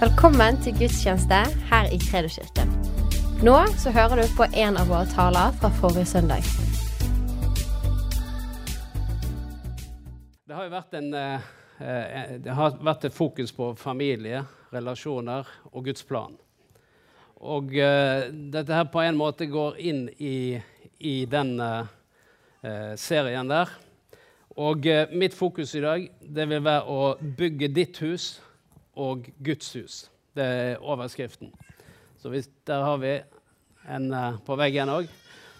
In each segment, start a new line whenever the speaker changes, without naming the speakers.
Velkommen til gudstjeneste her i Kredoskirken. Nå så hører du på en av våre taler fra forrige søndag.
Det har jo vært, en, eh, eh, det har vært et fokus på familie, relasjoner og Guds plan. Og eh, dette her på en måte går inn i, i den serien der. Og mitt fokus i dag det vil være å bygge ditt hus og Guds hus. Det er overskriften. Så hvis, der har vi en eh, på veggen òg.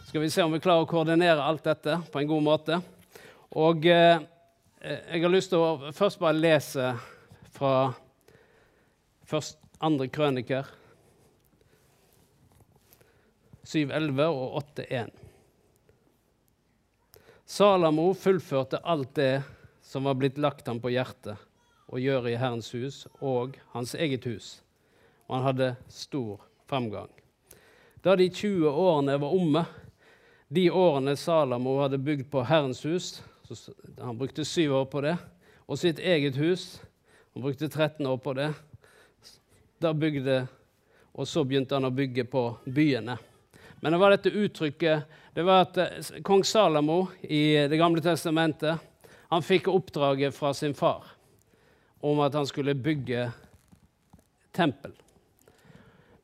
Skal vi se om vi klarer å koordinere alt dette på en god måte. Og eh, jeg har lyst til å først bare lese fra først andre krøniker 7.11 og 8.1. Salamo fullførte alt det som var blitt lagt ham på hjertet å gjøre i Herrens hus og hans eget hus, og han hadde stor framgang. Da de 20 årene var omme, de årene Salamo hadde bygd på Herrens hus Han brukte syv år på det, og sitt eget hus Han brukte 13 år på det. Da bygde, Og så begynte han å bygge på byene. Men det var dette uttrykket det var at eh, Kong Salamo i Det gamle testamentet han fikk oppdraget fra sin far om at han skulle bygge tempel.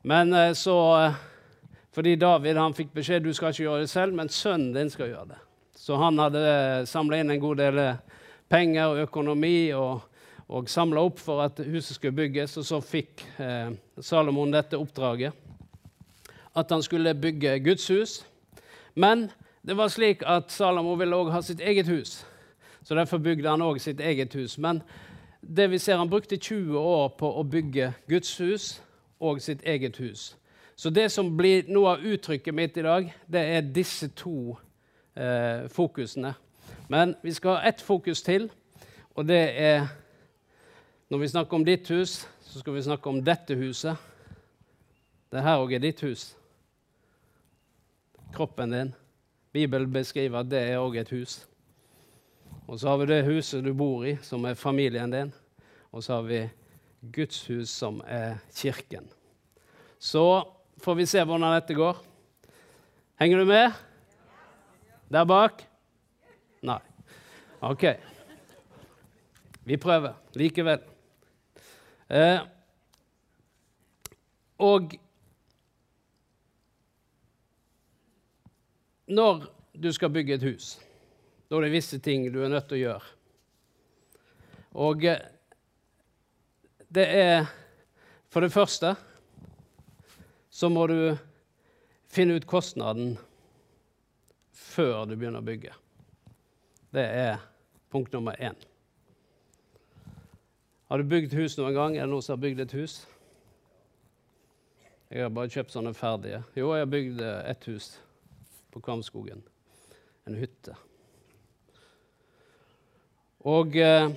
Men eh, så eh, Fordi David han fikk beskjed du skal ikke gjøre det selv, men sønnen din skal gjøre det. Så han hadde samla inn en god del penger og økonomi og, og samla opp for at huset skulle bygges. Og så fikk eh, Salomon dette oppdraget, at han skulle bygge Guds hus. Men det var slik at Salomo ville også ha sitt eget hus, så derfor bygde han òg sitt eget hus. Men det vi ser, han brukte 20 år på å bygge Guds hus og sitt eget hus. Så det som blir noe av uttrykket mitt i dag, det er disse to eh, fokusene. Men vi skal ha ett fokus til, og det er Når vi snakker om ditt hus, så skal vi snakke om dette huset. Det her òg er ditt hus. Kroppen din. Bibelen beskriver at det er òg et hus. Og så har vi det huset du bor i, som er familien din. Og så har vi Guds hus, som er kirken. Så får vi se hvordan dette går. Henger du med? Der bak? Nei. OK. Vi prøver likevel. Eh, og når du skal bygge et hus, da er det visse ting du er nødt til å gjøre. Og eh, det er For det første så må du finne ut kostnaden før du begynner å bygge. Det er punkt nummer én. Har du bygd hus noen gang? Er det noen som har bygd et hus? Jeg har bare kjøpt sånne ferdige. Jo, jeg har bygd et hus på Kvamskogen. En hytte. Og eh,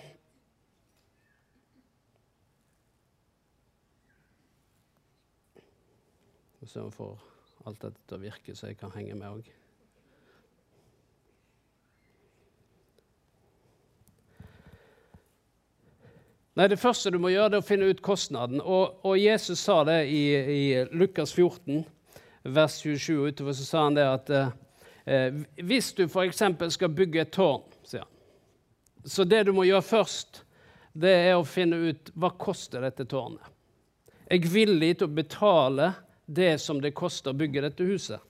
Så vi får alt dette til å virke, så jeg kan henge med òg. Nei, Det første du må gjøre, er å finne ut kostnaden. Og, og Jesus sa det i, i, Lukas 14, vers 27 og utover, så sa han det at eh, hvis du f.eks. skal bygge et tårn, så det du må gjøre først, det er å finne ut hva koster dette tårnet. Jeg er villig til å betale det som det koster å bygge dette huset.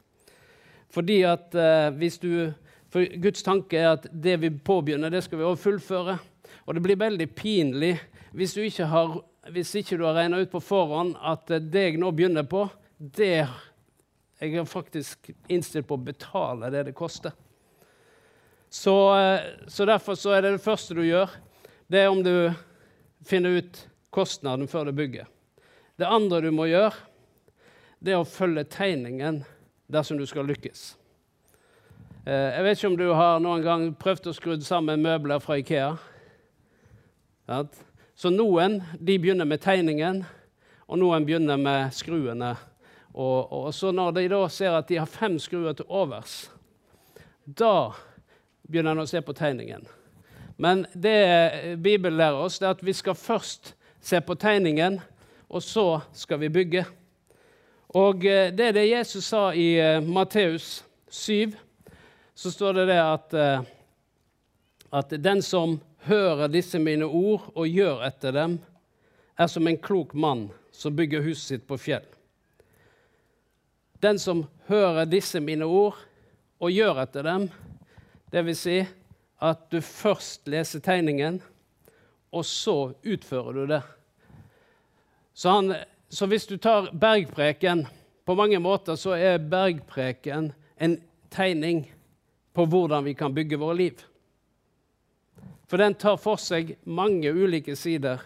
Fordi at eh, hvis du, For Guds tanke er at det vi påbegynner, det skal vi også fullføre. Og det blir veldig pinlig hvis, du ikke har, hvis ikke du har regna ut på forhånd at det jeg nå begynner på, det jeg er faktisk innstilt på å betale det det koster. Så, så, derfor så er det det første du gjør, det er om du finner ut kostnaden før du bygger. Det andre du må gjøre, det er å følge tegningen dersom du skal lykkes. Eh, jeg vet ikke om du har noen gang prøvd å skru sammen møbler fra Ikea. Så noen de begynner med tegningen, og noen begynner med skruene. Og, og, så når de da ser at de har fem skruer til overs, da begynner han å se på tegningen. Men det Bibelen lærer oss, er at vi skal først se på tegningen, og så skal vi bygge. Og eh, det er det Jesus sa i eh, Matteus 7. Så står det det at, eh, at den som hører disse mine ord og gjør etter dem, er som en klok mann som bygger huset sitt på fjell. Den som hører disse mine ord og gjør etter dem, dvs. Si at du først leser tegningen, og så utfører du det. Så, han, så hvis du tar bergpreken På mange måter så er bergpreken en tegning på hvordan vi kan bygge våre liv. For den tar for seg mange ulike sider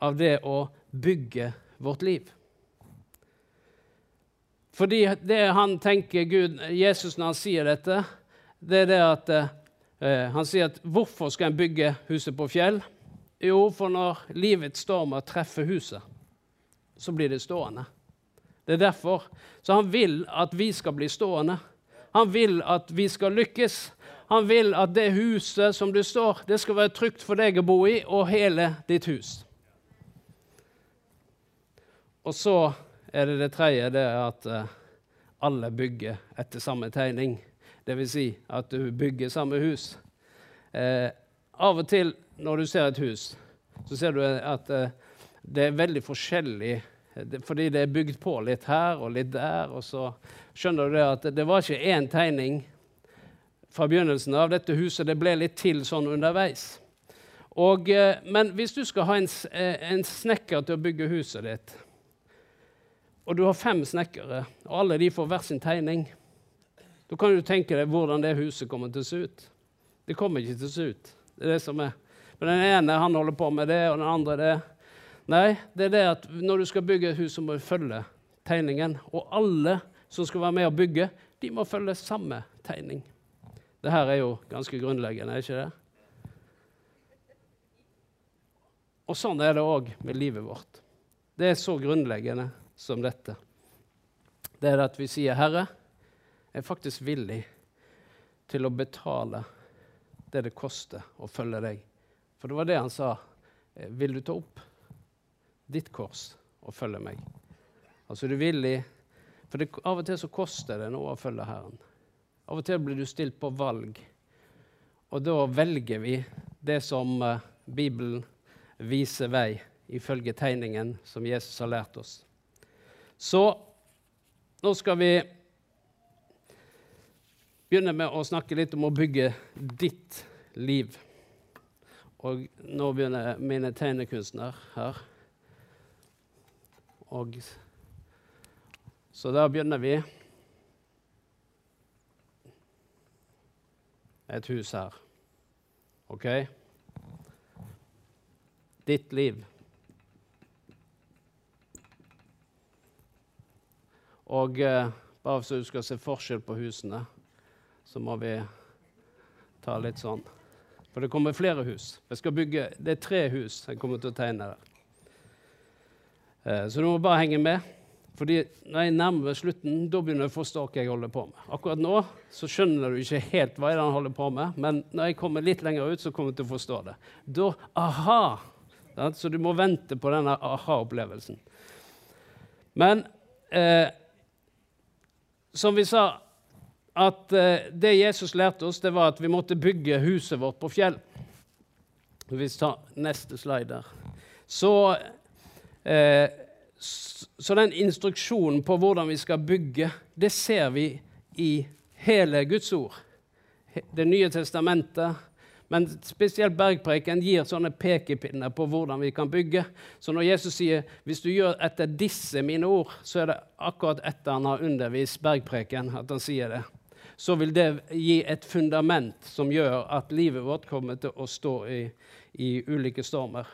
av det å bygge vårt liv. Fordi det han tenker Gud, Jesus når han sier dette, det er det at eh, han sier at hvorfor skal en bygge huset på fjell? Jo, for når livets stormer treffer huset, så blir det stående. Det er derfor. Så han vil at vi skal bli stående. Han vil at vi skal lykkes. Han vil at det huset som du står, det skal være trygt for deg å bo i, og hele ditt hus. Og så er det det tredje, det er at uh, alle bygger etter samme tegning. Dvs. Si at du bygger samme hus. Eh, av og til når du ser et hus, så ser du at eh, det er veldig forskjellig. Fordi det er bygd på litt her og litt der. Og så skjønner du det at det var ikke én tegning fra begynnelsen av dette huset. Det ble litt til sånn underveis. Og, men hvis du skal ha en, en snekker til å bygge huset ditt, og du har fem snekkere, og alle de får hver sin tegning, da kan du tenke deg hvordan det huset kommer til å se ut. Det kommer ikke til å se ut. Det er det som er. Men den ene han holder på med det, og den andre det. Nei, det er det at når du skal bygge et hus, så må du følge tegningen. Og alle som skal være med å bygge, de må følge samme tegning. Det her er jo ganske grunnleggende, er ikke det? Og sånn er det òg med livet vårt. Det er så grunnleggende som dette. Det er at vi sier, 'Herre, er faktisk villig til å betale det det koster å følge deg.' For det var det han sa. Eh, 'Vil du ta opp ditt kors og følge meg?' Altså du er villig For det, av og til så koster det noe å følge Herren. Av og til blir du stilt på valg, og da velger vi det som uh, Bibelen viser vei, ifølge tegningen som Jesus har lært oss. Så nå skal vi begynne med å snakke litt om å bygge ditt liv. Og nå begynner mine tegnekunstner her. Og, så da begynner vi. Et hus her. OK? Ditt liv. Og eh, bare så du skal se forskjell på husene, så må vi ta litt sånn. For det kommer flere hus. Jeg skal bygge, Det er tre hus jeg kommer til å tegne der. Eh, så du må bare henge med. Fordi når jeg nærmer meg slutten, da begynner jeg å forstå hva jeg holder på med. Akkurat nå så skjønner du ikke helt hva han holder på med, men når jeg kommer litt lenger ut, så kommer du til å forstå det. Da aha! Så du må vente på denne aha-opplevelsen. Men eh, som vi sa, at eh, det Jesus lærte oss, det var at vi måtte bygge huset vårt på fjell. Vi tar neste slide der. Så, eh, så den instruksjonen på hvordan vi skal bygge, det ser vi i hele Guds ord. Det nye testamentet, men spesielt bergpreken gir sånne pekepinner på hvordan vi kan bygge. Så når Jesus sier 'hvis du gjør etter disse mine ord', så er det akkurat etter han har undervist bergpreken at han sier det. Så vil det gi et fundament som gjør at livet vårt kommer til å stå i, i ulike stormer.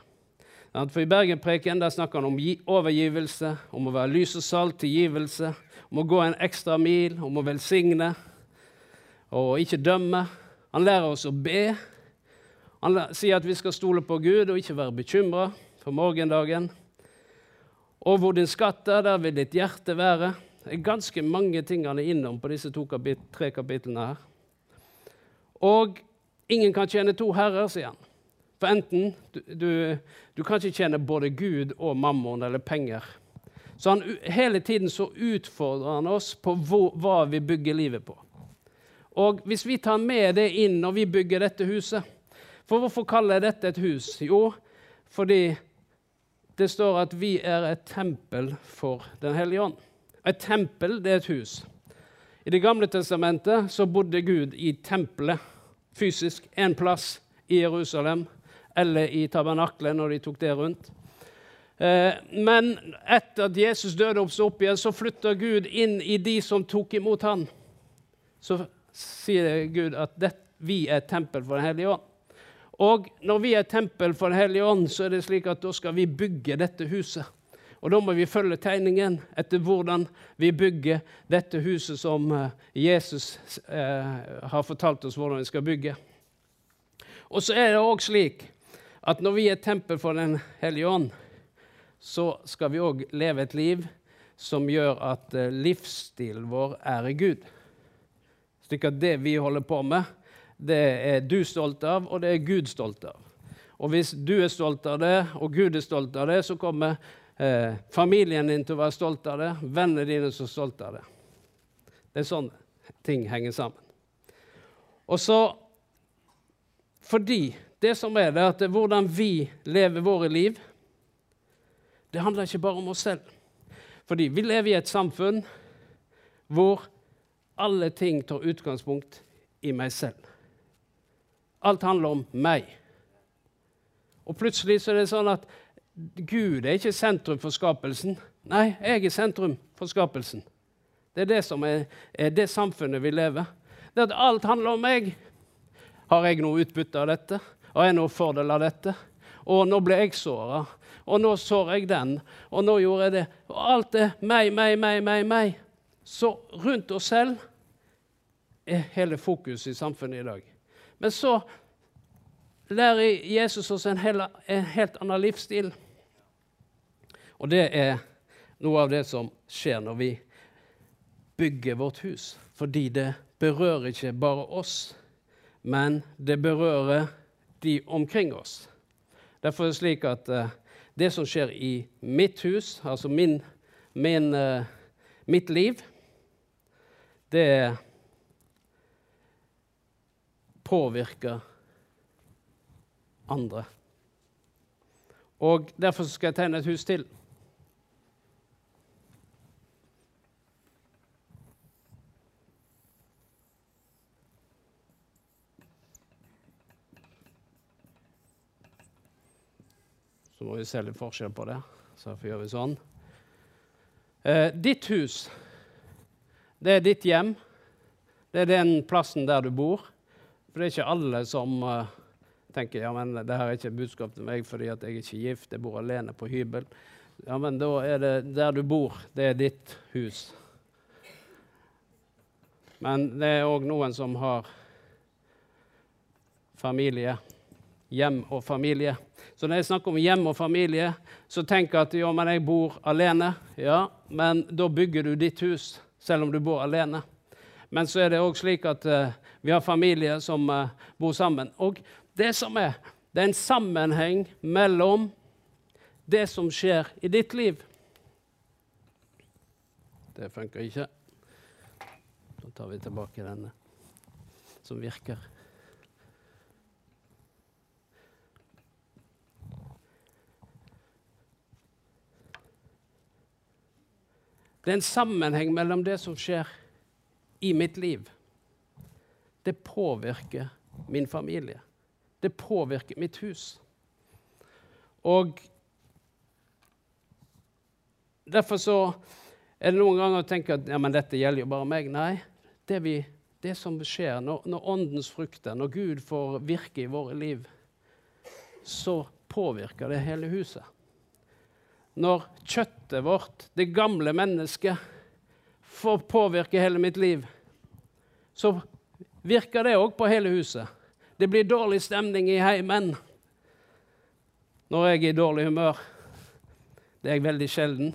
For I bergenpreken der snakker han om overgivelse, om å være lys og salt, tilgivelse, om å gå en ekstra mil, om å velsigne og ikke dømme. Han lærer oss å be. Han sier at vi skal stole på Gud og ikke være bekymra for morgendagen. Og hvor din skatt er, der vil ditt hjerte være. Det er ganske mange ting han er innom på disse kapit tre kapitlene her. Og ingen kan tjene to herrer, sier han. For enten du, du, du kan ikke tjene både Gud og mammon eller penger. Så han, hele tiden så utfordrer han oss på hvor, hva vi bygger livet på. Og hvis vi tar med det inn når vi bygger dette huset For hvorfor kaller jeg dette et hus? Jo, fordi det står at vi er et tempel for Den hellige ånd. Et tempel, det er et hus. I Det gamle testamentet så bodde Gud i tempelet, fysisk, én plass i Jerusalem, eller i tabernaklet når de tok det rundt. Eh, men etter at Jesus døde og opp igjen, så flytta Gud inn i de som tok imot han. Så sier Gud at vi er tempel for Den hellige ånd. Og når vi er tempel for Den hellige ånd, så er det slik at da skal vi bygge dette huset. Og da må vi følge tegningen etter hvordan vi bygger dette huset som eh, Jesus eh, har fortalt oss hvordan vi skal bygge. Og så er det òg slik at når vi er tempel for Den hellige ånd, så skal vi òg leve et liv som gjør at eh, livsstilen vår er i Gud. Slik at det vi holder på med, det er du stolt av, og det er Gud stolt av. Og hvis du er stolt av det, og Gud er stolt av det, så kommer eh, familien din til å være stolt av det, vennene dine er stolt av det. Det er sånn ting henger sammen. Og så fordi det som er det, at hvordan vi lever våre liv, det handler ikke bare om oss selv. Fordi vi lever i et samfunn hvor alle ting tar utgangspunkt i meg selv. Alt handler om meg. Og plutselig så er det sånn at Gud er ikke sentrum for skapelsen. Nei, jeg er sentrum for skapelsen. Det er det som er, er det samfunnet vi lever. Det at alt handler om meg. Har jeg noe utbytte av dette? Har jeg noe fordel av dette? Og nå ble jeg såra. Og nå sår jeg den. Og nå gjorde jeg det. Og alt er meg, meg, meg, meg, meg. Så rundt oss selv er hele fokuset i samfunnet i dag. Men så lærer Jesus oss en, hel, en helt annen livsstil. Og det er noe av det som skjer når vi bygger vårt hus. Fordi det berører ikke bare oss, men det berører de omkring oss. Derfor er det slik at uh, det som skjer i mitt hus, altså min, min, uh, mitt liv, det er påvirker andre. Og Derfor skal jeg tegne et hus til. Så må vi se litt forskjell på det. Så gjør vi sånn. Eh, ditt hus, det er ditt hjem. Det er den plassen der du bor. For det er ikke alle som eh, tenker ja, men det her er ikke budskap til meg fordi at jeg er ikke gift, jeg bor alene på hybel. Ja, men da er det der du bor, det er ditt hus. Men det er òg noen som har familie. Hjem og familie. Så når jeg snakker om hjem og familie, så tenker jeg at ja, men jeg bor alene. Ja, men da bygger du ditt hus, selv om du bor alene. Men så er det òg slik at uh, vi har familie som uh, bor sammen. Og det som er, det er en sammenheng mellom det som skjer i ditt liv Det funker ikke. Da tar vi tilbake denne som virker. Det er en sammenheng mellom det som skjer i mitt liv, det påvirker min familie. Det påvirker mitt hus. Og derfor så er det noen ganger å tenke at ja, men dette gjelder jo bare meg. Nei, det, vi, det som skjer når, når, åndens frukter, når Gud får virke i våre liv, så påvirker det hele huset. Når kjøttet vårt, det gamle mennesket, får påvirke hele mitt liv, så virker det òg på hele huset. Det blir dårlig stemning i heimen når jeg er i dårlig humør. Det er jeg veldig sjelden,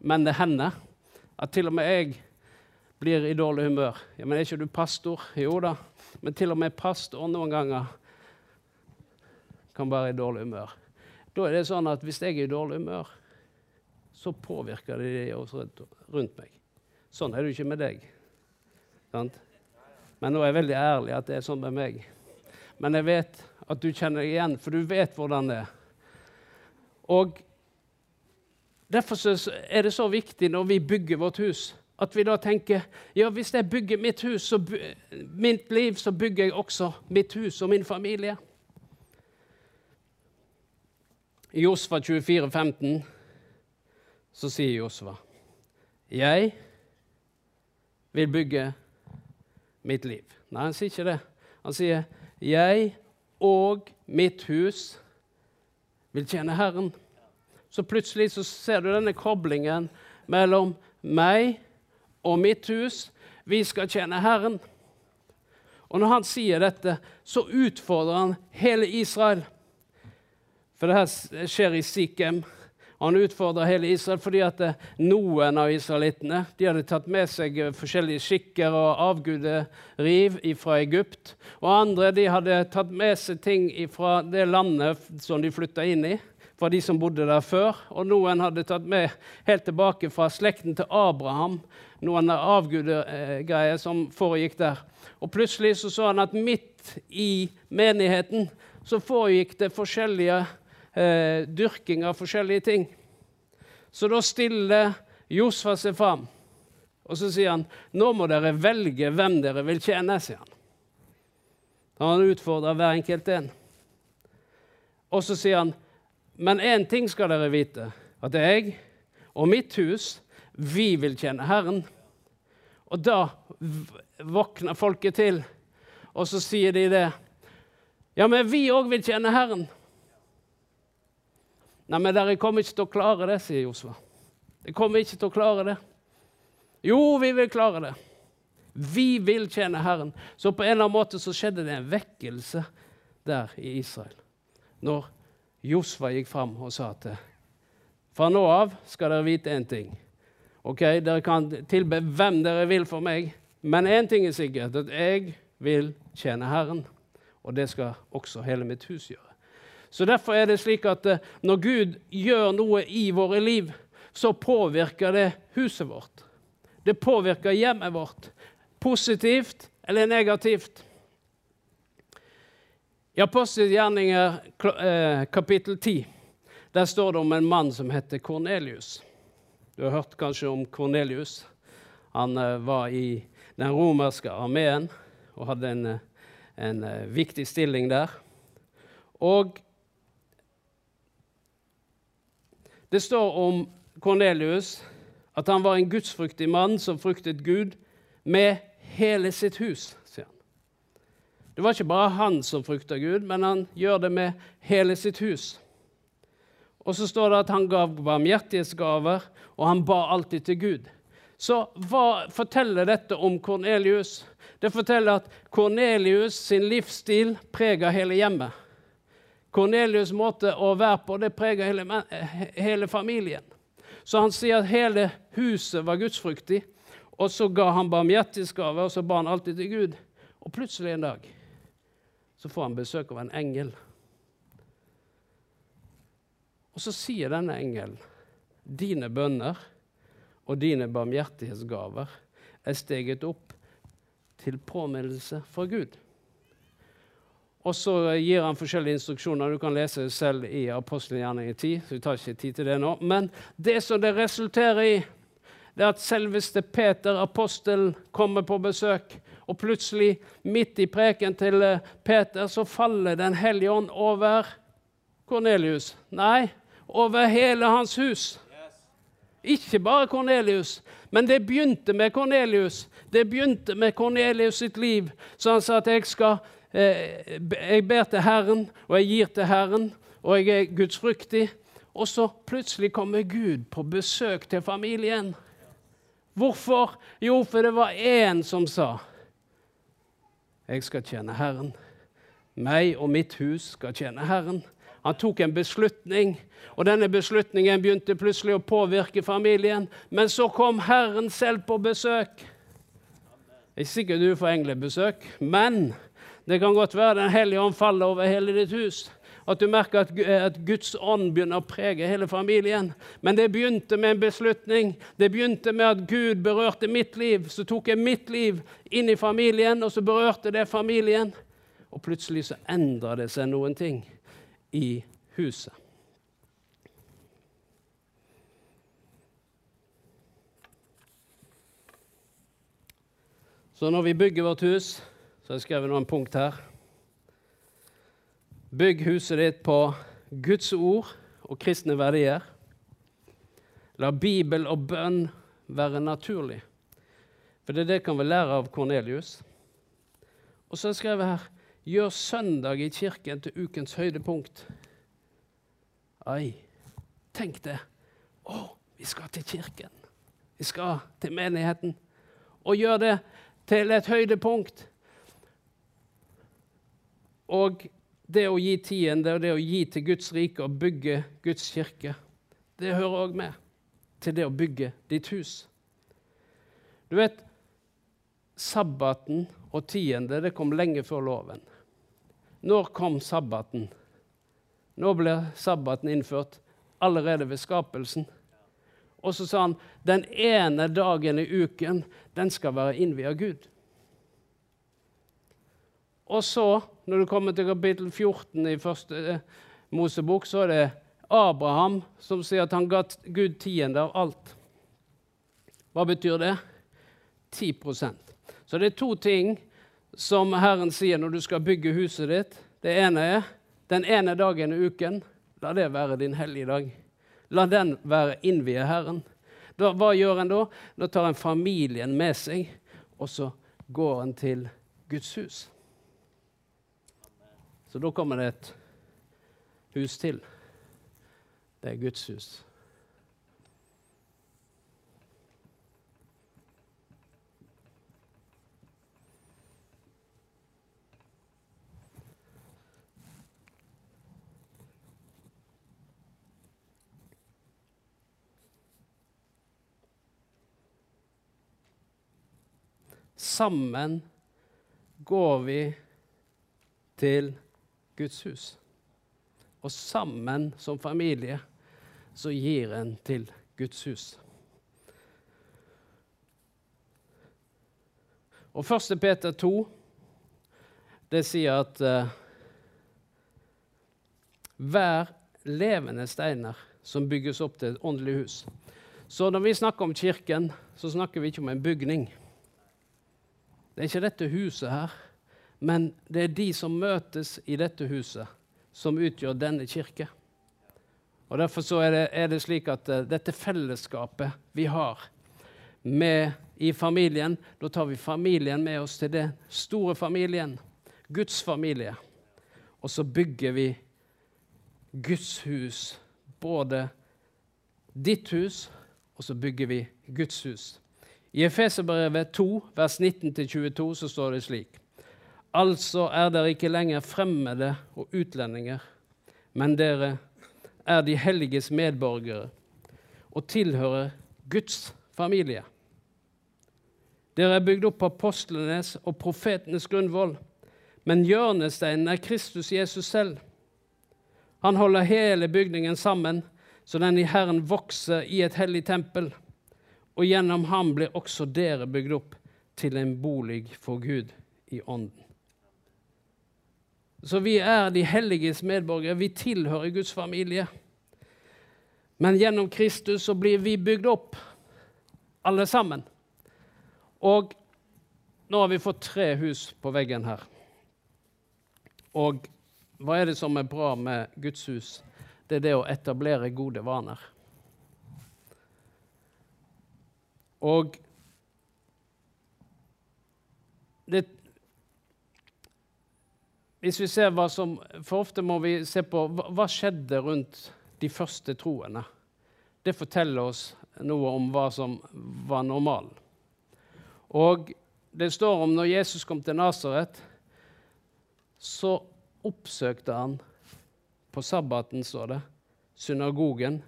men det hender at til og med jeg blir i dårlig humør. Ja, men Er ikke du pastor? Jo da. Men til og med pastor noen ganger kan være i dårlig humør. Da er det sånn at hvis jeg er i dårlig humør, så påvirker det de også rundt meg. Sånn er det jo ikke med deg. Sant? Men nå er jeg veldig ærlig at det er sånn med meg. Men jeg vet at du kjenner deg igjen, for du vet hvordan det er. Og Derfor er det så viktig når vi bygger vårt hus, at vi da tenker ja, hvis jeg bygger mitt hus, mitt liv, så bygger jeg også mitt hus og min familie. I Josfa 24, 15, så sier Josva, Jeg vil bygge mitt liv. Nei, han sier ikke det. Han sier, 'Jeg og mitt hus vil tjene Herren'. Så plutselig så ser du denne koblingen mellom meg og mitt hus. Vi skal tjene Herren. Og når han sier dette, så utfordrer han hele Israel. For det her skjer i Sikhem. Han utfordra hele Israel fordi at eh, noen av israelittene hadde tatt med seg eh, forskjellige skikker og avguderiv fra Egypt. Og andre de hadde tatt med seg ting fra det landet som de flytta inn i. Fra de som bodde der før. Og noen hadde tatt med helt tilbake fra slekten til Abraham noen avgudegreier som foregikk der. Og plutselig så, så han at midt i menigheten så foregikk det forskjellige eh, dyrking av forskjellige ting. Så da stiller Josfa seg fram, og så sier han nå må dere velge hvem dere vil tjene. sier Han Han utfordrer hver enkelt en. Og så sier han men én ting skal dere vite, at jeg og mitt hus, vi vil tjene Herren. Og da våkner folket til, og så sier de det. Ja, men vi òg vil tjene Herren. Nei, men dere kommer ikke til å klare det, sier Josva. Dere kommer ikke til å klare det. Jo, vi vil klare det. Vi vil tjene Herren. Så på en eller annen måte så skjedde det en vekkelse der i Israel. Når Josva gikk fram og sa at fra nå av skal dere vite én ting. Ok, Dere kan tilbe hvem dere vil for meg, men én ting er sikkert, at jeg vil tjene Herren. Og det skal også hele mitt hus gjøre. Så Derfor er det slik at eh, når Gud gjør noe i våre liv, så påvirker det huset vårt. Det påvirker hjemmet vårt. Positivt eller negativt. I Apostelens gjerninger eh, kapittel 10 der står det om en mann som heter Kornelius. Du har hørt kanskje om Kornelius. Han eh, var i den romerske armeen og hadde en, en viktig stilling der. Og Det står om Kornelius at han var en gudsfryktig mann som fryktet Gud med hele sitt hus. sier han. Det var ikke bare han som frykta Gud, men han gjør det med hele sitt hus. Og så står det at han gav barmhjertighetsgaver, og han ba alltid til Gud. Så hva forteller dette om Kornelius? Det forteller at Kornelius sin livsstil preger hele hjemmet. Kornelius' måte å være på det preger hele, hele, familien. Så han sier at hele huset var gudsfryktig, og så ga han barmhjertighetsgave, og så ba han alltid til Gud. Og plutselig en dag så får han besøk av en engel. Og så sier denne engelen dine bønner og dine barmhjertighetsgaver er steget opp til påminnelse fra Gud. Og så gir han forskjellige instruksjoner. Du kan lese det selv i apostelgjerningen 10. så vi tar ikke tid til det nå. Men det som det resulterer i, det er at selveste Peter, apostelen, kommer på besøk. Og plutselig, midt i preken til eh, Peter, så faller Den hellige ånd over Kornelius. Nei, over hele hans hus. Ikke bare Kornelius, men det begynte med Kornelius. Det begynte med Kornelius sitt liv. Så han sa at jeg skal jeg ber til Herren, og jeg gir til Herren, og jeg er gudsfryktig. Og så plutselig kommer Gud på besøk til familien. Hvorfor? Jo, for det var én som sa jeg skal tjene Herren. Meg og mitt hus skal tjene Herren. Han tok en beslutning, og denne beslutningen begynte plutselig å påvirke familien. Men så kom Herren selv på besøk. Ikke sikkert du får englebesøk, men det kan godt være Den hellige ånd faller over hele ditt hus. At du merker at, at, Guds ånd begynner å prege hele familien. Men det begynte med en beslutning. Det begynte med at Gud berørte mitt liv. Så tok jeg mitt liv inn i familien, og så berørte det familien. Og plutselig så endra det seg noen ting i huset. Så når vi bygger vårt hus, så jeg skrev noen punkt her. Bygg huset ditt på Guds ord og kristne verdier. La Bibel og bønn være naturlig. For det, er det kan vi lære av Kornelius. Og så har jeg her Gjør søndag i kirken til ukens høydepunkt. Ai, tenk det. Å, vi skal til kirken. Vi skal til menigheten. Og gjør det til et høydepunkt. Og det å gi tiende og det å gi til Guds rike og bygge Guds kirke, det hører òg med til det å bygge ditt hus. Du vet, sabbaten og tiende det kom lenge før loven. Når kom sabbaten? Nå ble sabbaten innført allerede ved skapelsen. Og så sa han den ene dagen i uken den skal være innviet Gud. Og så, når du kommer til kapittel 14 i første eh, Mosebok, så er det Abraham som sier at han ga Gud tiende av alt. Hva betyr det? 10% Så det er to ting som Herren sier når du skal bygge huset ditt. Det ene er den ene dagen i uken. La det være din hellige dag. La den være innvie Herren. Da, hva gjør en da? Da tar en familien med seg, og så går en til Guds hus. Så da kommer det et hus til. Det er Guds hus. Sammen går vi til Guds hus. Og sammen som familie så gir en til Guds hus. Og 1. Peter 2 det sier at uh, hver levende steiner som bygges opp til et åndelig hus. Så når vi snakker om kirken, så snakker vi ikke om en bygning. Det er ikke dette huset her, men det er de som møtes i dette huset, som utgjør denne kirke. Og Derfor er det, er, det, slik at uh, dette fellesskapet vi har med, i familien Da tar vi familien med oss til den store familien, Guds familie. Og så bygger vi Guds hus, både ditt hus, og så bygger vi Guds hus. I Efeserbrevet 2, vers 19-22, så står det slik.: Altså er dere ikke lenger fremmede og utlendinger, men dere er de helliges medborgere og tilhører Guds familie. Dere er bygd opp på apostlenes og profetenes grunnvoll, men hjørnesteinen er Kristus Jesus selv. Han holder hele bygningen sammen, så den i Herren vokser i et hellig tempel og gjennom ham blir også dere bygd opp til en bolig for Gud i ånden. Så vi er de helliges medborgere. Vi tilhører Guds familie. Men gjennom Kristus så blir vi bygd opp, alle sammen. Og nå har vi fått tre hus på veggen her. Og hva er det som er bra med Guds hus? Det er det å etablere gode vaner. Og det, Hvis vi ser hva som For ofte må vi se på hva, som skjedde rundt de første troene. Det forteller oss noe om hva som var normalen. Og det står om når Jesus kom til Nasaret, så oppsøkte han på sabbaten, står det, synagogen,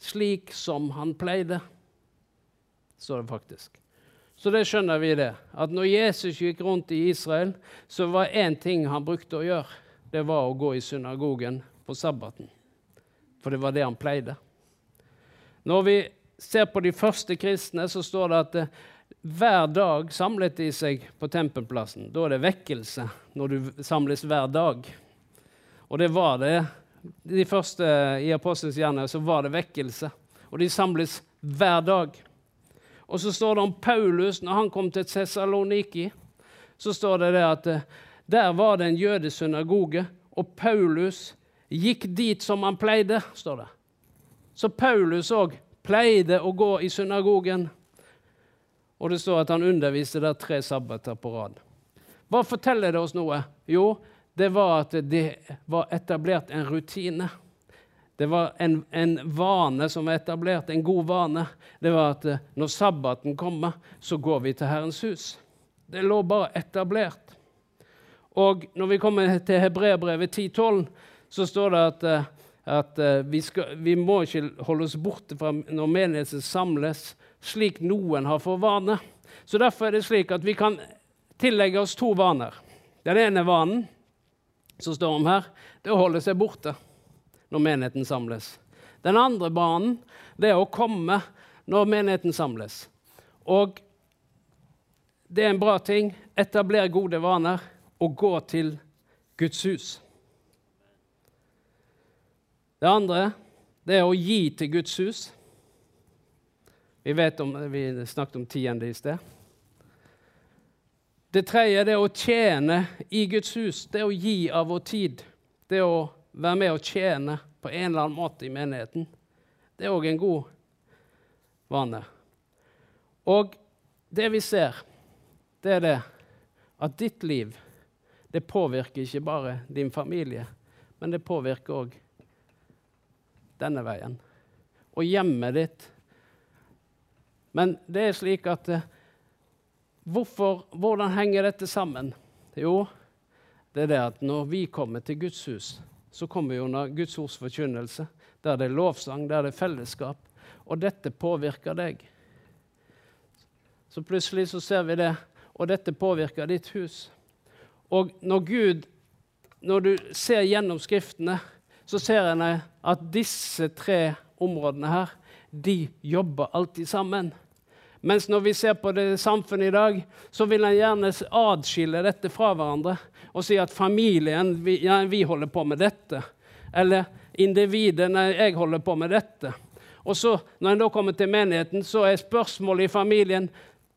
slik som han pleide står det faktisk. Så det skjønner vi det. At når Jesus gikk rundt i Israel, så var én ting han brukte å gjøre. Det var å gå i synagogen på sabbaten. For det var det han pleide. Når vi ser på de første kristne, så står det at eh, hver dag samlet de seg på tempelplassen. Da er det vekkelse når du samles hver dag. Og det var det. De første i Apostelens gjerninger så var det vekkelse. Og de samles hver dag. Og så står det om Paulus når han kom til Cesaloniki. Så står det, det at eh, der var det en jødesynagoge, og Paulus gikk dit som han pleide, står det. Så Paulus òg pleide å gå i synagogen. Og det står at han underviste der tre sabbater på rad. Hva forteller det oss noe? Jo, det var at det var etablert en rutine. Det var en, en, vane som var etablert, en god vane. Det var at eh, når sabbaten kommer, så går vi til Herrens hus. Det lå bare etablert. Og når vi kommer til Hebreabrevet 10.12, så står det at, eh, at eh, vi, skal, vi, må ikke holde oss borte fra når menigheten samles, slik noen har for vane. Så Derfor er det slik at vi kan tillegge oss to vaner. Den ene vanen som står om her, det er å holde seg borte når menigheten samles. Den andre banen det er å komme når menigheten samles. Og det er en bra ting. Etabler gode vaner og gå til Guds hus. Det andre det er å gi til Guds hus. Vi, vet om, vi snakket om tiende i sted. Det tredje det er å tjene i Guds hus. Det er å gi av vår tid. Det er å være med og tjene på en eller annen måte i menigheten. Det er òg en god vane. Og det vi ser, det er det at ditt liv det påvirker ikke bare din familie, men det påvirker òg denne veien. Og hjemmet ditt. Men det er slik at eh, hvorfor, Hvordan henger dette sammen? Jo, det er det at når vi kommer til Guds hus, så kommer vi under Guds ords forkynnelse, der det er lovsang, der det er fellesskap. Og dette påvirker deg. Så plutselig så ser vi det, og dette påvirker ditt hus. Og når Gud Når du ser gjennom Skriftene, så ser en at disse tre områdene her, de jobber alltid sammen. Mens når vi ser på det samfunnet i dag, så vil en gjerne adskille dette fra hverandre og si at familien vi, ja, vi holder på med dette. Eller individet nei, jeg holder på med dette. Og så, Når en da kommer til menigheten, så er spørsmålet i familien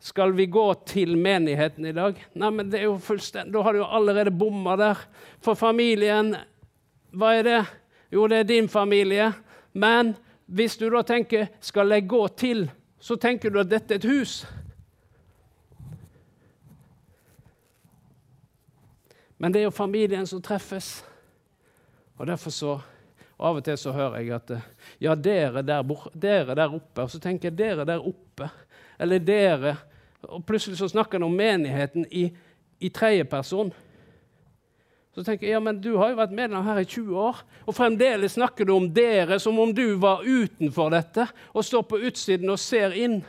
skal vi gå til menigheten i dag. Nei, men det er jo fullstendig, Da har du jo allerede bomma der. For familien, hva er det? Jo, det er din familie. Men hvis du da tenker 'skal jeg gå til', så tenker du at dette er et hus. Men det er jo familien som treffes. Og derfor så og Av og til så hører jeg at ja, dere der, dere der oppe. Og så tenker jeg dere der oppe. Eller dere og plutselig så snakker han om menigheten i, i tredjeperson. Så tenker jeg ja, men du har jo vært medlem her i 20 år, og fremdeles snakker du om dere som om du var utenfor dette og står på utsiden og ser inn.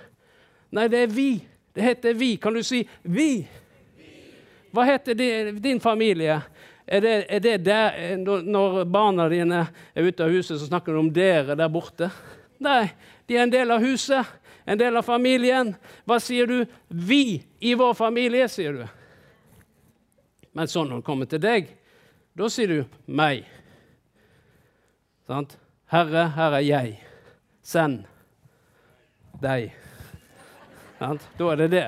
Nei, det er vi. Det heter vi. Kan du si 'vi'? Hva heter din familie? Er det, er det der, når barna dine er ute av huset, så snakker du om dere der borte? Nei, de er en del av huset en del av familien. Hva sier du? Vi i vår familie, sier du. Men sånn når det kommer til deg, da sier du meg. Sant? Herre, her er jeg. Send deg. Sant? Da er det det.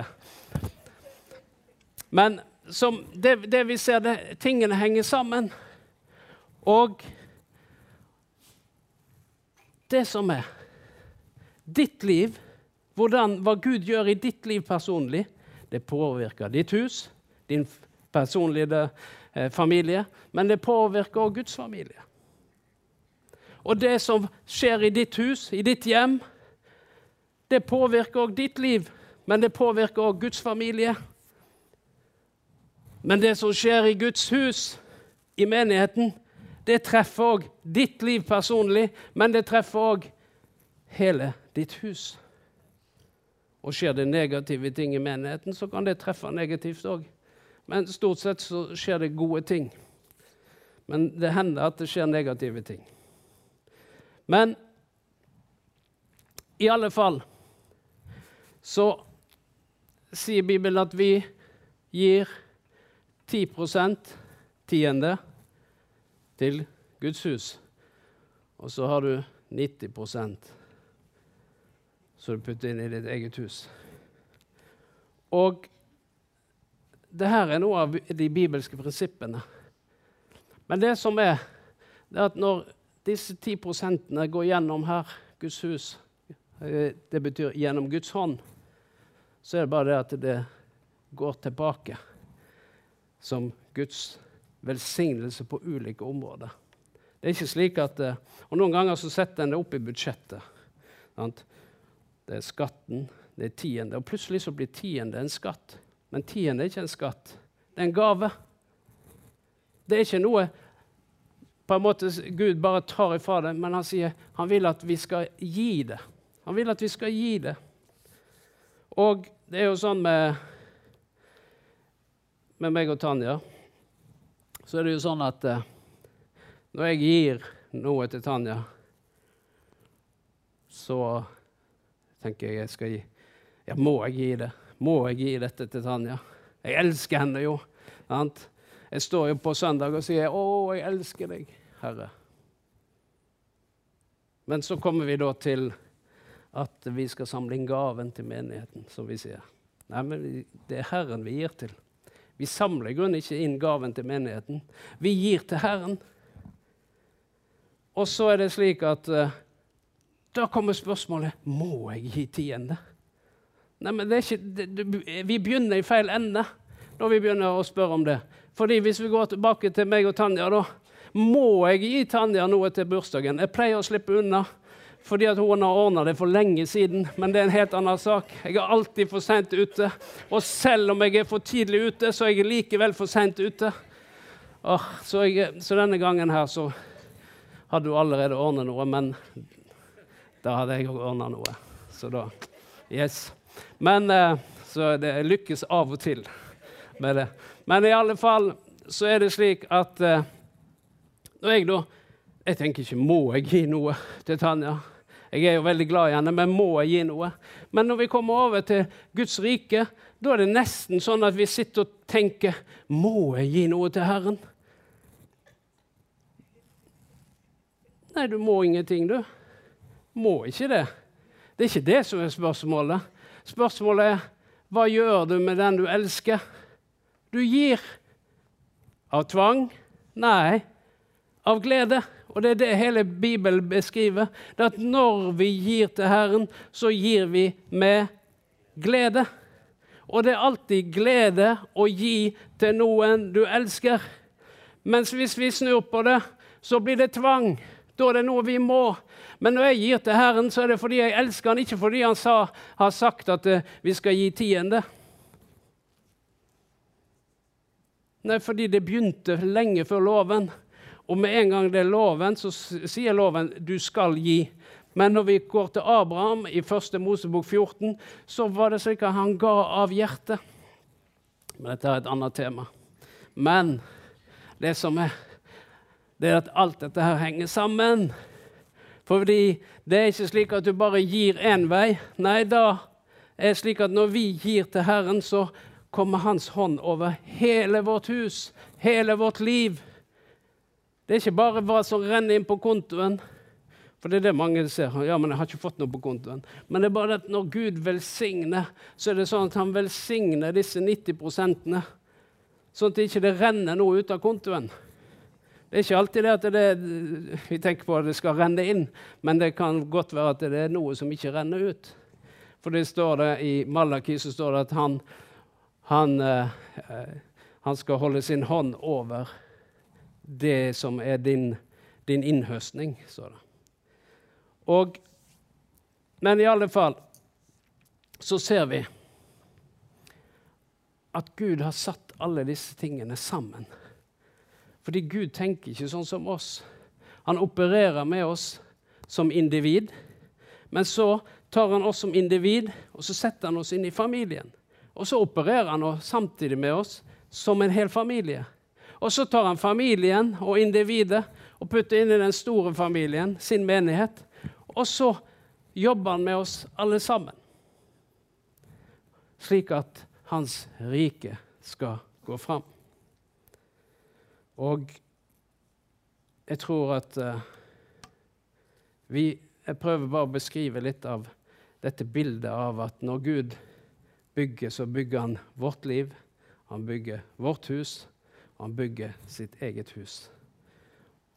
Men det, det, vi ser, det, tingene henger sammen. Og det som er ditt liv hvordan, hva Gud gjør i ditt liv personlig, det påvirker ditt hus, din personlige eh, familie, men det påvirker også Guds familie. Og det som skjer i ditt hus, i ditt hjem, det påvirker også ditt liv, men det påvirker også Guds familie. Men det som skjer i Guds hus, i menigheten, det treffer òg ditt liv personlig, men det treffer òg hele ditt hus. Og skjer det negative ting i menigheten, så kan det treffe negativt òg. Men stort sett så skjer det gode ting. Men det hender at det skjer negative ting. Men i alle fall så sier Bibelen at vi gir 10% tiende til Guds hus. Og så har du 90% som du putter inn i ditt eget hus. Og det her er noe av de bibelske prinsippene. Men det som er, det er at når disse 10 prosentene går gjennom her, Guds hus, eh, det betyr gjennom Guds hånd, så er det bare det at det går tilbake som Guds velsignelse på ulike områder. Det er ikke slik at, eh, og Noen ganger så setter en det opp i budsjettet. Sant? Det er skatten, det er tiende. Og plutselig så blir tiende en skatt. Men tiende er ikke en skatt. Det er en gave. Det er ikke noe på en måte Gud bare tar ifra det, men han sier han vil at vi skal gi det. Han vil at vi skal gi det. Og det er jo sånn med, med meg og Tanja så er det jo sånn at eh, når jeg gir noe til Tanja, så tenker jeg jeg skal gi Ja, må jeg gi det? Må jeg gi dette til Tanja? Jeg elsker henne jo. Sant? Jeg står jo på søndag og sier 'Å, jeg elsker deg, Herre'. Men så kommer vi da til at vi skal samle inn gaven til menigheten, som vi sier. Nei, men det er Herren vi gir til. Vi samler i grunnen ikke inn gaven til menigheten. Vi gir til Herren. Og så er det slik at uh, da kommer spørsmålet må jeg gi tiende. Nei, men det er ikke, det, det, Vi begynner i feil ende når vi begynner å spørre om det. Fordi Hvis vi går tilbake til meg og Tanja, da må jeg gi Tanja noe til bursdagen. Jeg pleier å slippe unna fordi at hun har ordna det for lenge siden. Men det er en helt annen sak. Jeg er alltid for sent ute. Og selv om jeg er for tidlig ute, så er jeg likevel for sent ute. Oh, så, jeg, så, denne gangen her så hadde hun allerede ordnet noe, men da hadde jeg òg ordna noe. Så da Yes. Men eh, Så det lykkes av og til med det. Men i alle fall så er det slik at eh, når jeg da Jeg tenker ikke må jeg gi noe til Tanja. Jeg er jo veldig glad i henne, men må jeg gi noe? Men når vi kommer over til Guds rike, da er det nesten sånn at vi sitter og tenker Må jeg gi noe til Herren? Nei, du må ingenting, du. Må ikke det. Det er ikke det som er spørsmålet. Spørsmålet er hva gjør du med den du elsker? Du gir. Av tvang? Nei, av glede. Og det er det hele Bibelen beskriver. Det at når vi gir til Herren, så gir vi med glede. Og det er alltid glede å gi til noen du elsker. Mens hvis vi snur på det, så blir det tvang. Da er det noe vi må. Men når jeg gir til Herren, så er det fordi jeg elsker han, ikke fordi han sa, har sagt at uh, vi skal gi tiende. Nei, fordi det begynte lenge før loven. Og med en gang det er loven, så sier loven du skal gi. Men når vi går til Abraham i 1. Mosebok 14, så var det slik at han ga av hjertet. Men dette er et annet tema. Men det som er, det er at alt dette her henger sammen. Fordi det er ikke slik at du bare gir én vei. Nei, da er det slik at når vi gir til Herren, så kommer Hans hånd over hele vårt hus, hele vårt liv. Det er ikke bare hva som renner inn på kontoen. For det er det mange ser. Ja, men jeg har ikke fått noe på kontoen. Men det er bare at når Gud velsigner, så er det sånn at han velsigner disse 90 prosentene. Sånn at det ikke renner noe ut av kontoen. Det er ikke alltid det at det, vi tenker på at det skal renne inn, men det kan godt være at det er noe som ikke renner ut. For det står det i Malaki så står det at han, han, eh, han skal holde sin hånd over det som er din, din innhøstning, står det. Og, men i alle fall så ser vi at Gud har satt alle disse tingene sammen. Fordi Gud tenker ikke sånn som oss. Han opererer med oss som individ. Men så tar han oss som individ og så setter han oss inn i familien. Og så opererer han samtidig med oss som en hel familie. Og så tar han familien og individet og putter inn i den store familien, sin menighet. Og så jobber han med oss alle sammen. Slik at hans rike skal gå fram. Og jeg tror at uh, vi Jeg prøver bare å beskrive litt av dette bildet av at når Gud bygger, så bygger han vårt liv. Han bygger vårt hus, han bygger sitt eget hus.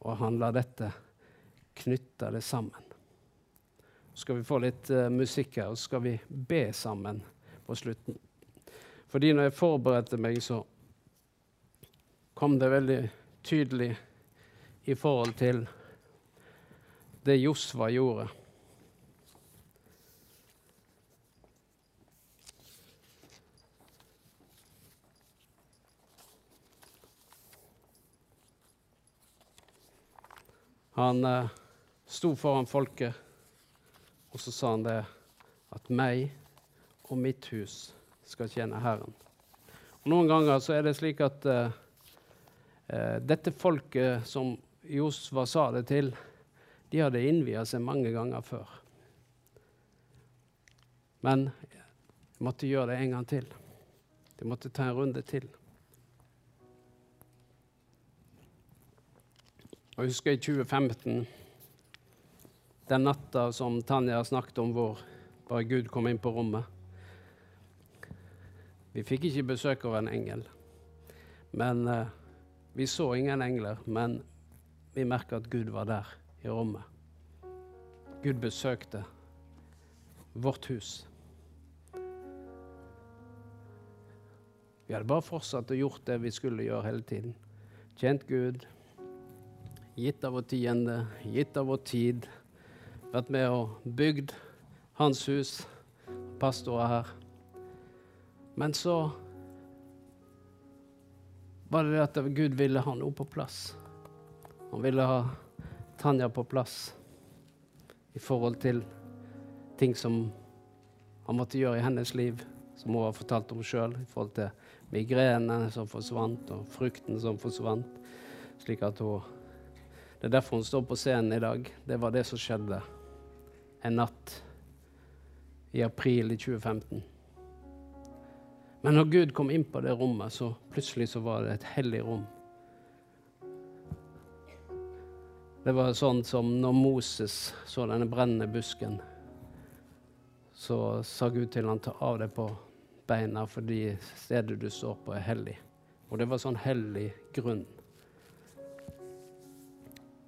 Og han lar dette knytte det sammen. Så skal vi få litt uh, musikk her, og så skal vi be sammen på slutten. Fordi når jeg forberedte meg, så kom det veldig tydelig i forhold til det Josva gjorde. Han eh, sto foran folket, og så sa han det at meg og mitt hus skal tjene Herren. Og noen ganger så er det slik at eh, eh dette folket som Josva sa det til, de hadde innvia seg mange ganger før. Men de måtte gjøre det en gang til. De måtte ta en runde til. Og Jeg husker i 2015, den natta som Tanja snakket om, hvor bare Gud kom inn på rommet. Vi fikk ikke besøk av en engel. Men uh, Vi så ingen engler, men vi merka at Gud var der i rommet. Gud besøkte vårt hus. Vi hadde bare fortsatt å gjort det vi skulle gjøre hele tiden. Tjent Gud, gitt av vår tiende, gitt av vår tid. Vært med og bygd hans hus, pastorer her. Men så var det det at Gud ville ha noe på plass. Han ville ha Tanja på plass i forhold til ting som han måtte gjøre i hennes liv, som hun har fortalt om sjøl, i forhold til migrenene som forsvant, og frukten som forsvant. Slik at hun Det er derfor hun står på scenen i dag. Det var det som skjedde en natt i april i 2015. Men når Gud kom inn på det rommet, så plutselig så var det et hellig rom. Det var sånn som når Moses så denne brennende busken, så sa Gud til han ta av deg på beina fordi stedet du står på, er hellig. Og det var sånn hellig grunn.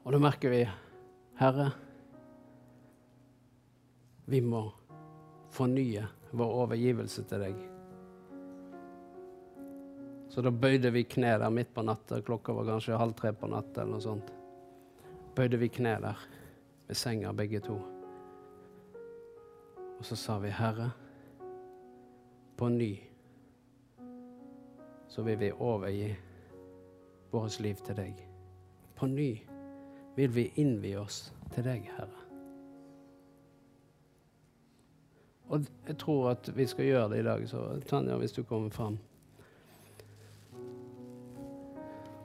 Og da merker vi, Herre, vi må fornye vår overgivelse til deg. Så da bøyde vi kne der midt på natta. Klokka var kanskje halv tre på natta eller noe sånt bøyde vi kne der ved senga, begge to. Og så sa vi, Herre, på ny så vil vi overgi vårt liv til deg. På ny vil vi innvie oss til deg, Herre. Og jeg tror at vi skal gjøre det i dag, så Tanja, hvis du kommer fram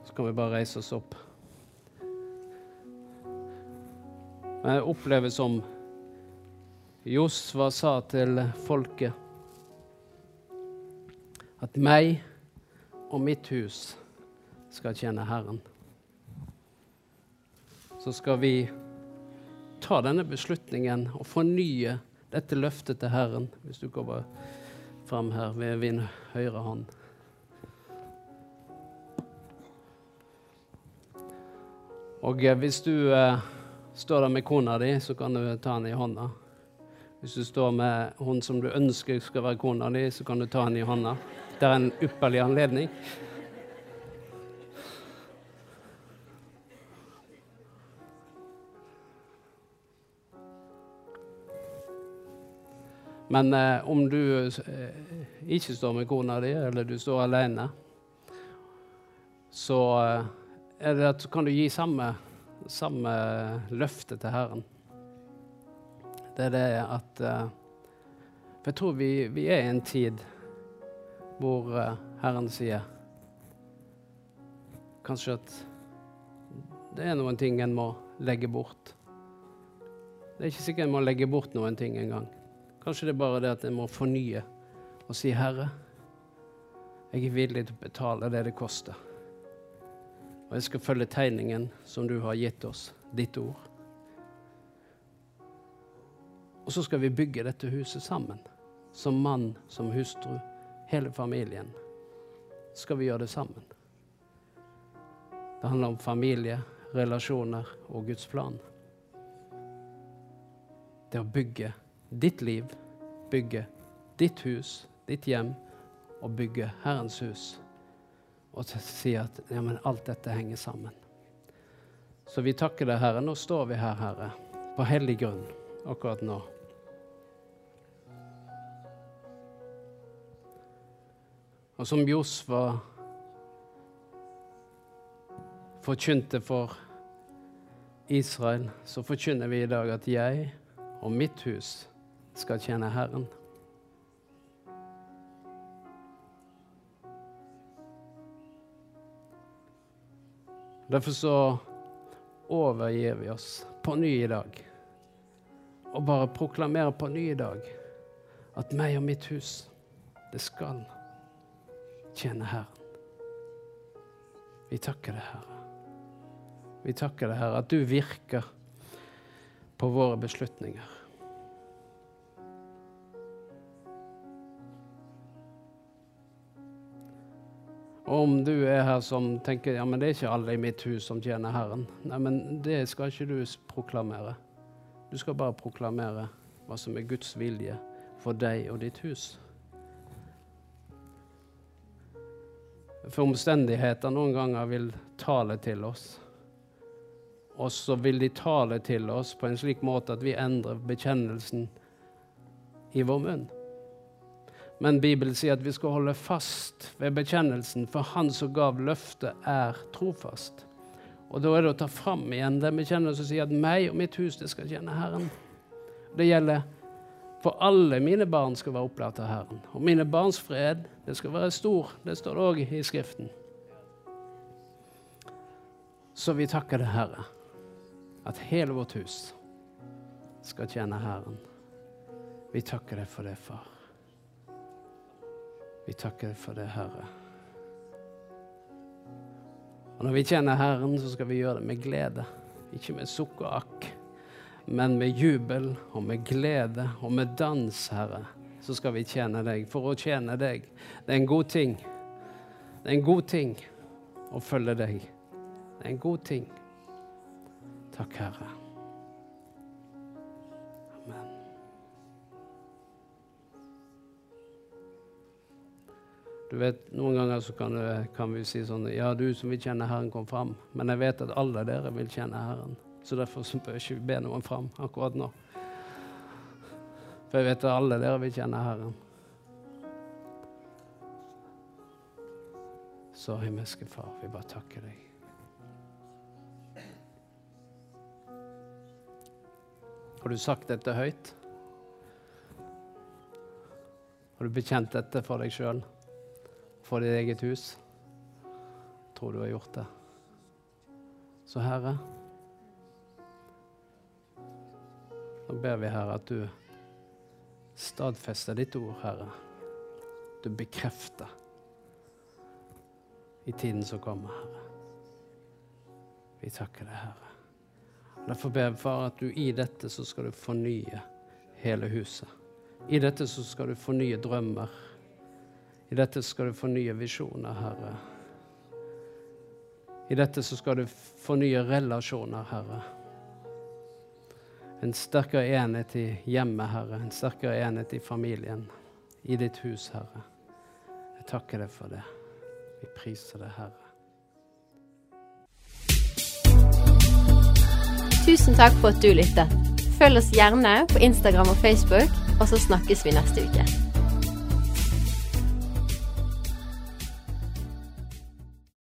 Så kan vi bare reise oss opp. Men jeg opplever som Josva sa til folket, at meg og mitt hus skal tjene Herren. Så skal vi ta denne beslutningen og fornye dette løftet til Herren, hvis du kommer fram her ved min høyre hånd. Og eh, hvis du eh, Står der med kona di, så kan du ta henne i hånda. Hvis du står med hun som du ønsker skal være kona di, så kan du ta henne i hånda. Det er en ypperlig anledning. Men eh, om du eh, ikke står med kona di, eller du står alene, så eh, det kan du gi samme samme løfte til Herren. Det er det at uh, For jeg tror vi, vi, er i en tid hvor uh, Herren sier kanskje at det er noen ting en må legge bort. Det er ikke sikkert en må legge bort noen ting engang. Kanskje det er bare det at en må fornye og si, 'Herre, jeg er villig til å betale det det koster.' Og jeg skal følge tegningen som du har gitt oss, ditt ord. Og så skal vi bygge dette huset sammen. Som mann, som hustru, hele familien. Skal vi gjøre det sammen. Det handler om familie, relasjoner og Guds plan. Det å bygge ditt liv, bygge ditt hus, ditt hjem, og bygge Herrens hus. Og si at ja, alt dette henger sammen. Så vi takker deg, Herre. Nå står vi her, Herre, på hellig grunn akkurat nå. Og som Josfa forkynte for Israel, så forkynner vi i dag at jeg og mitt hus skal tjene Herren. Derfor så overgir vi oss på ny i dag og bare proklamerer på ny i dag at meg og mitt hus, det skal tjene Herren. Vi takker deg, Herre. Vi takker deg, Herre, at du virker på våre beslutninger. Og om du er her som tenker ja, men det er ikke alle i mitt hus som tjener Herren, Nei, men det skal ikke du proklamere. Du skal bare proklamere hva som er Guds vilje for deg og ditt hus. For omstendigheter noen ganger vil tale til oss. Og så vil de tale til oss på en slik måte at vi endrer bekjennelsen i vår munn. Men Bibelen sier at vi skal holde fast ved bekjennelsen, for Han som gav løftet, er trofast. Og da er det å ta fram igjen den bekjennelsen som sier at meg og mitt hus, det skal tjene Herren. Det gjelder for alle mine barn skal være opplært av Herren. Og mine barns fred, det skal være stor. Det står det òg i Skriften. Så vi takker det, Herre at hele vårt hus skal tjene Herren. Vi takker deg for det, far. Vi takker for det, Herre. Og når vi tjener Herren, så skal vi gjøre det med glede. Ikke med sukk og akk, men med jubel og med glede og med dans, Herre. Så skal vi tjene deg. For å tjene deg, det er en god ting. Det er en god ting å følge deg. Det er en god ting. Takk, Herre. Du vet, Noen ganger så kan, det, kan, vi si sånn Ja, du som vil kjenne Herren, kom fram. Men jeg vet at alle dere vil kjenne Herren. Så derfor så bør ikke vi be noen fram akkurat nå. For jeg vet at alle dere vil kjenne Herren. Så himmelske Far, vi bare takker deg. Har du sagt dette høyt? Har du bekjent dette for deg sjøl, for ditt eget hus? Tror du har gjort det. Så Herre, nå ber vi, Herre, at du stadfester ditt ord, Herre. Du bekrefter i tiden som kommer, Herre. Vi takker deg, Herre. Derfor ber jeg, far, at du i dette så skal du fornye hele huset. I dette så skal du fornye drømmer. I dette skal du fornye visjoner, Herre. I dette så skal du fornye relasjoner, Herre. En sterkere enhet i hjemmet, Herre. En sterkere enhet i familien. I ditt hus, Herre. Jeg takker deg for det. Vi priser deg, Herre.
Tusen takk for at du lyttet. Følg oss gjerne på Instagram og Facebook, og så snakkes vi neste uke.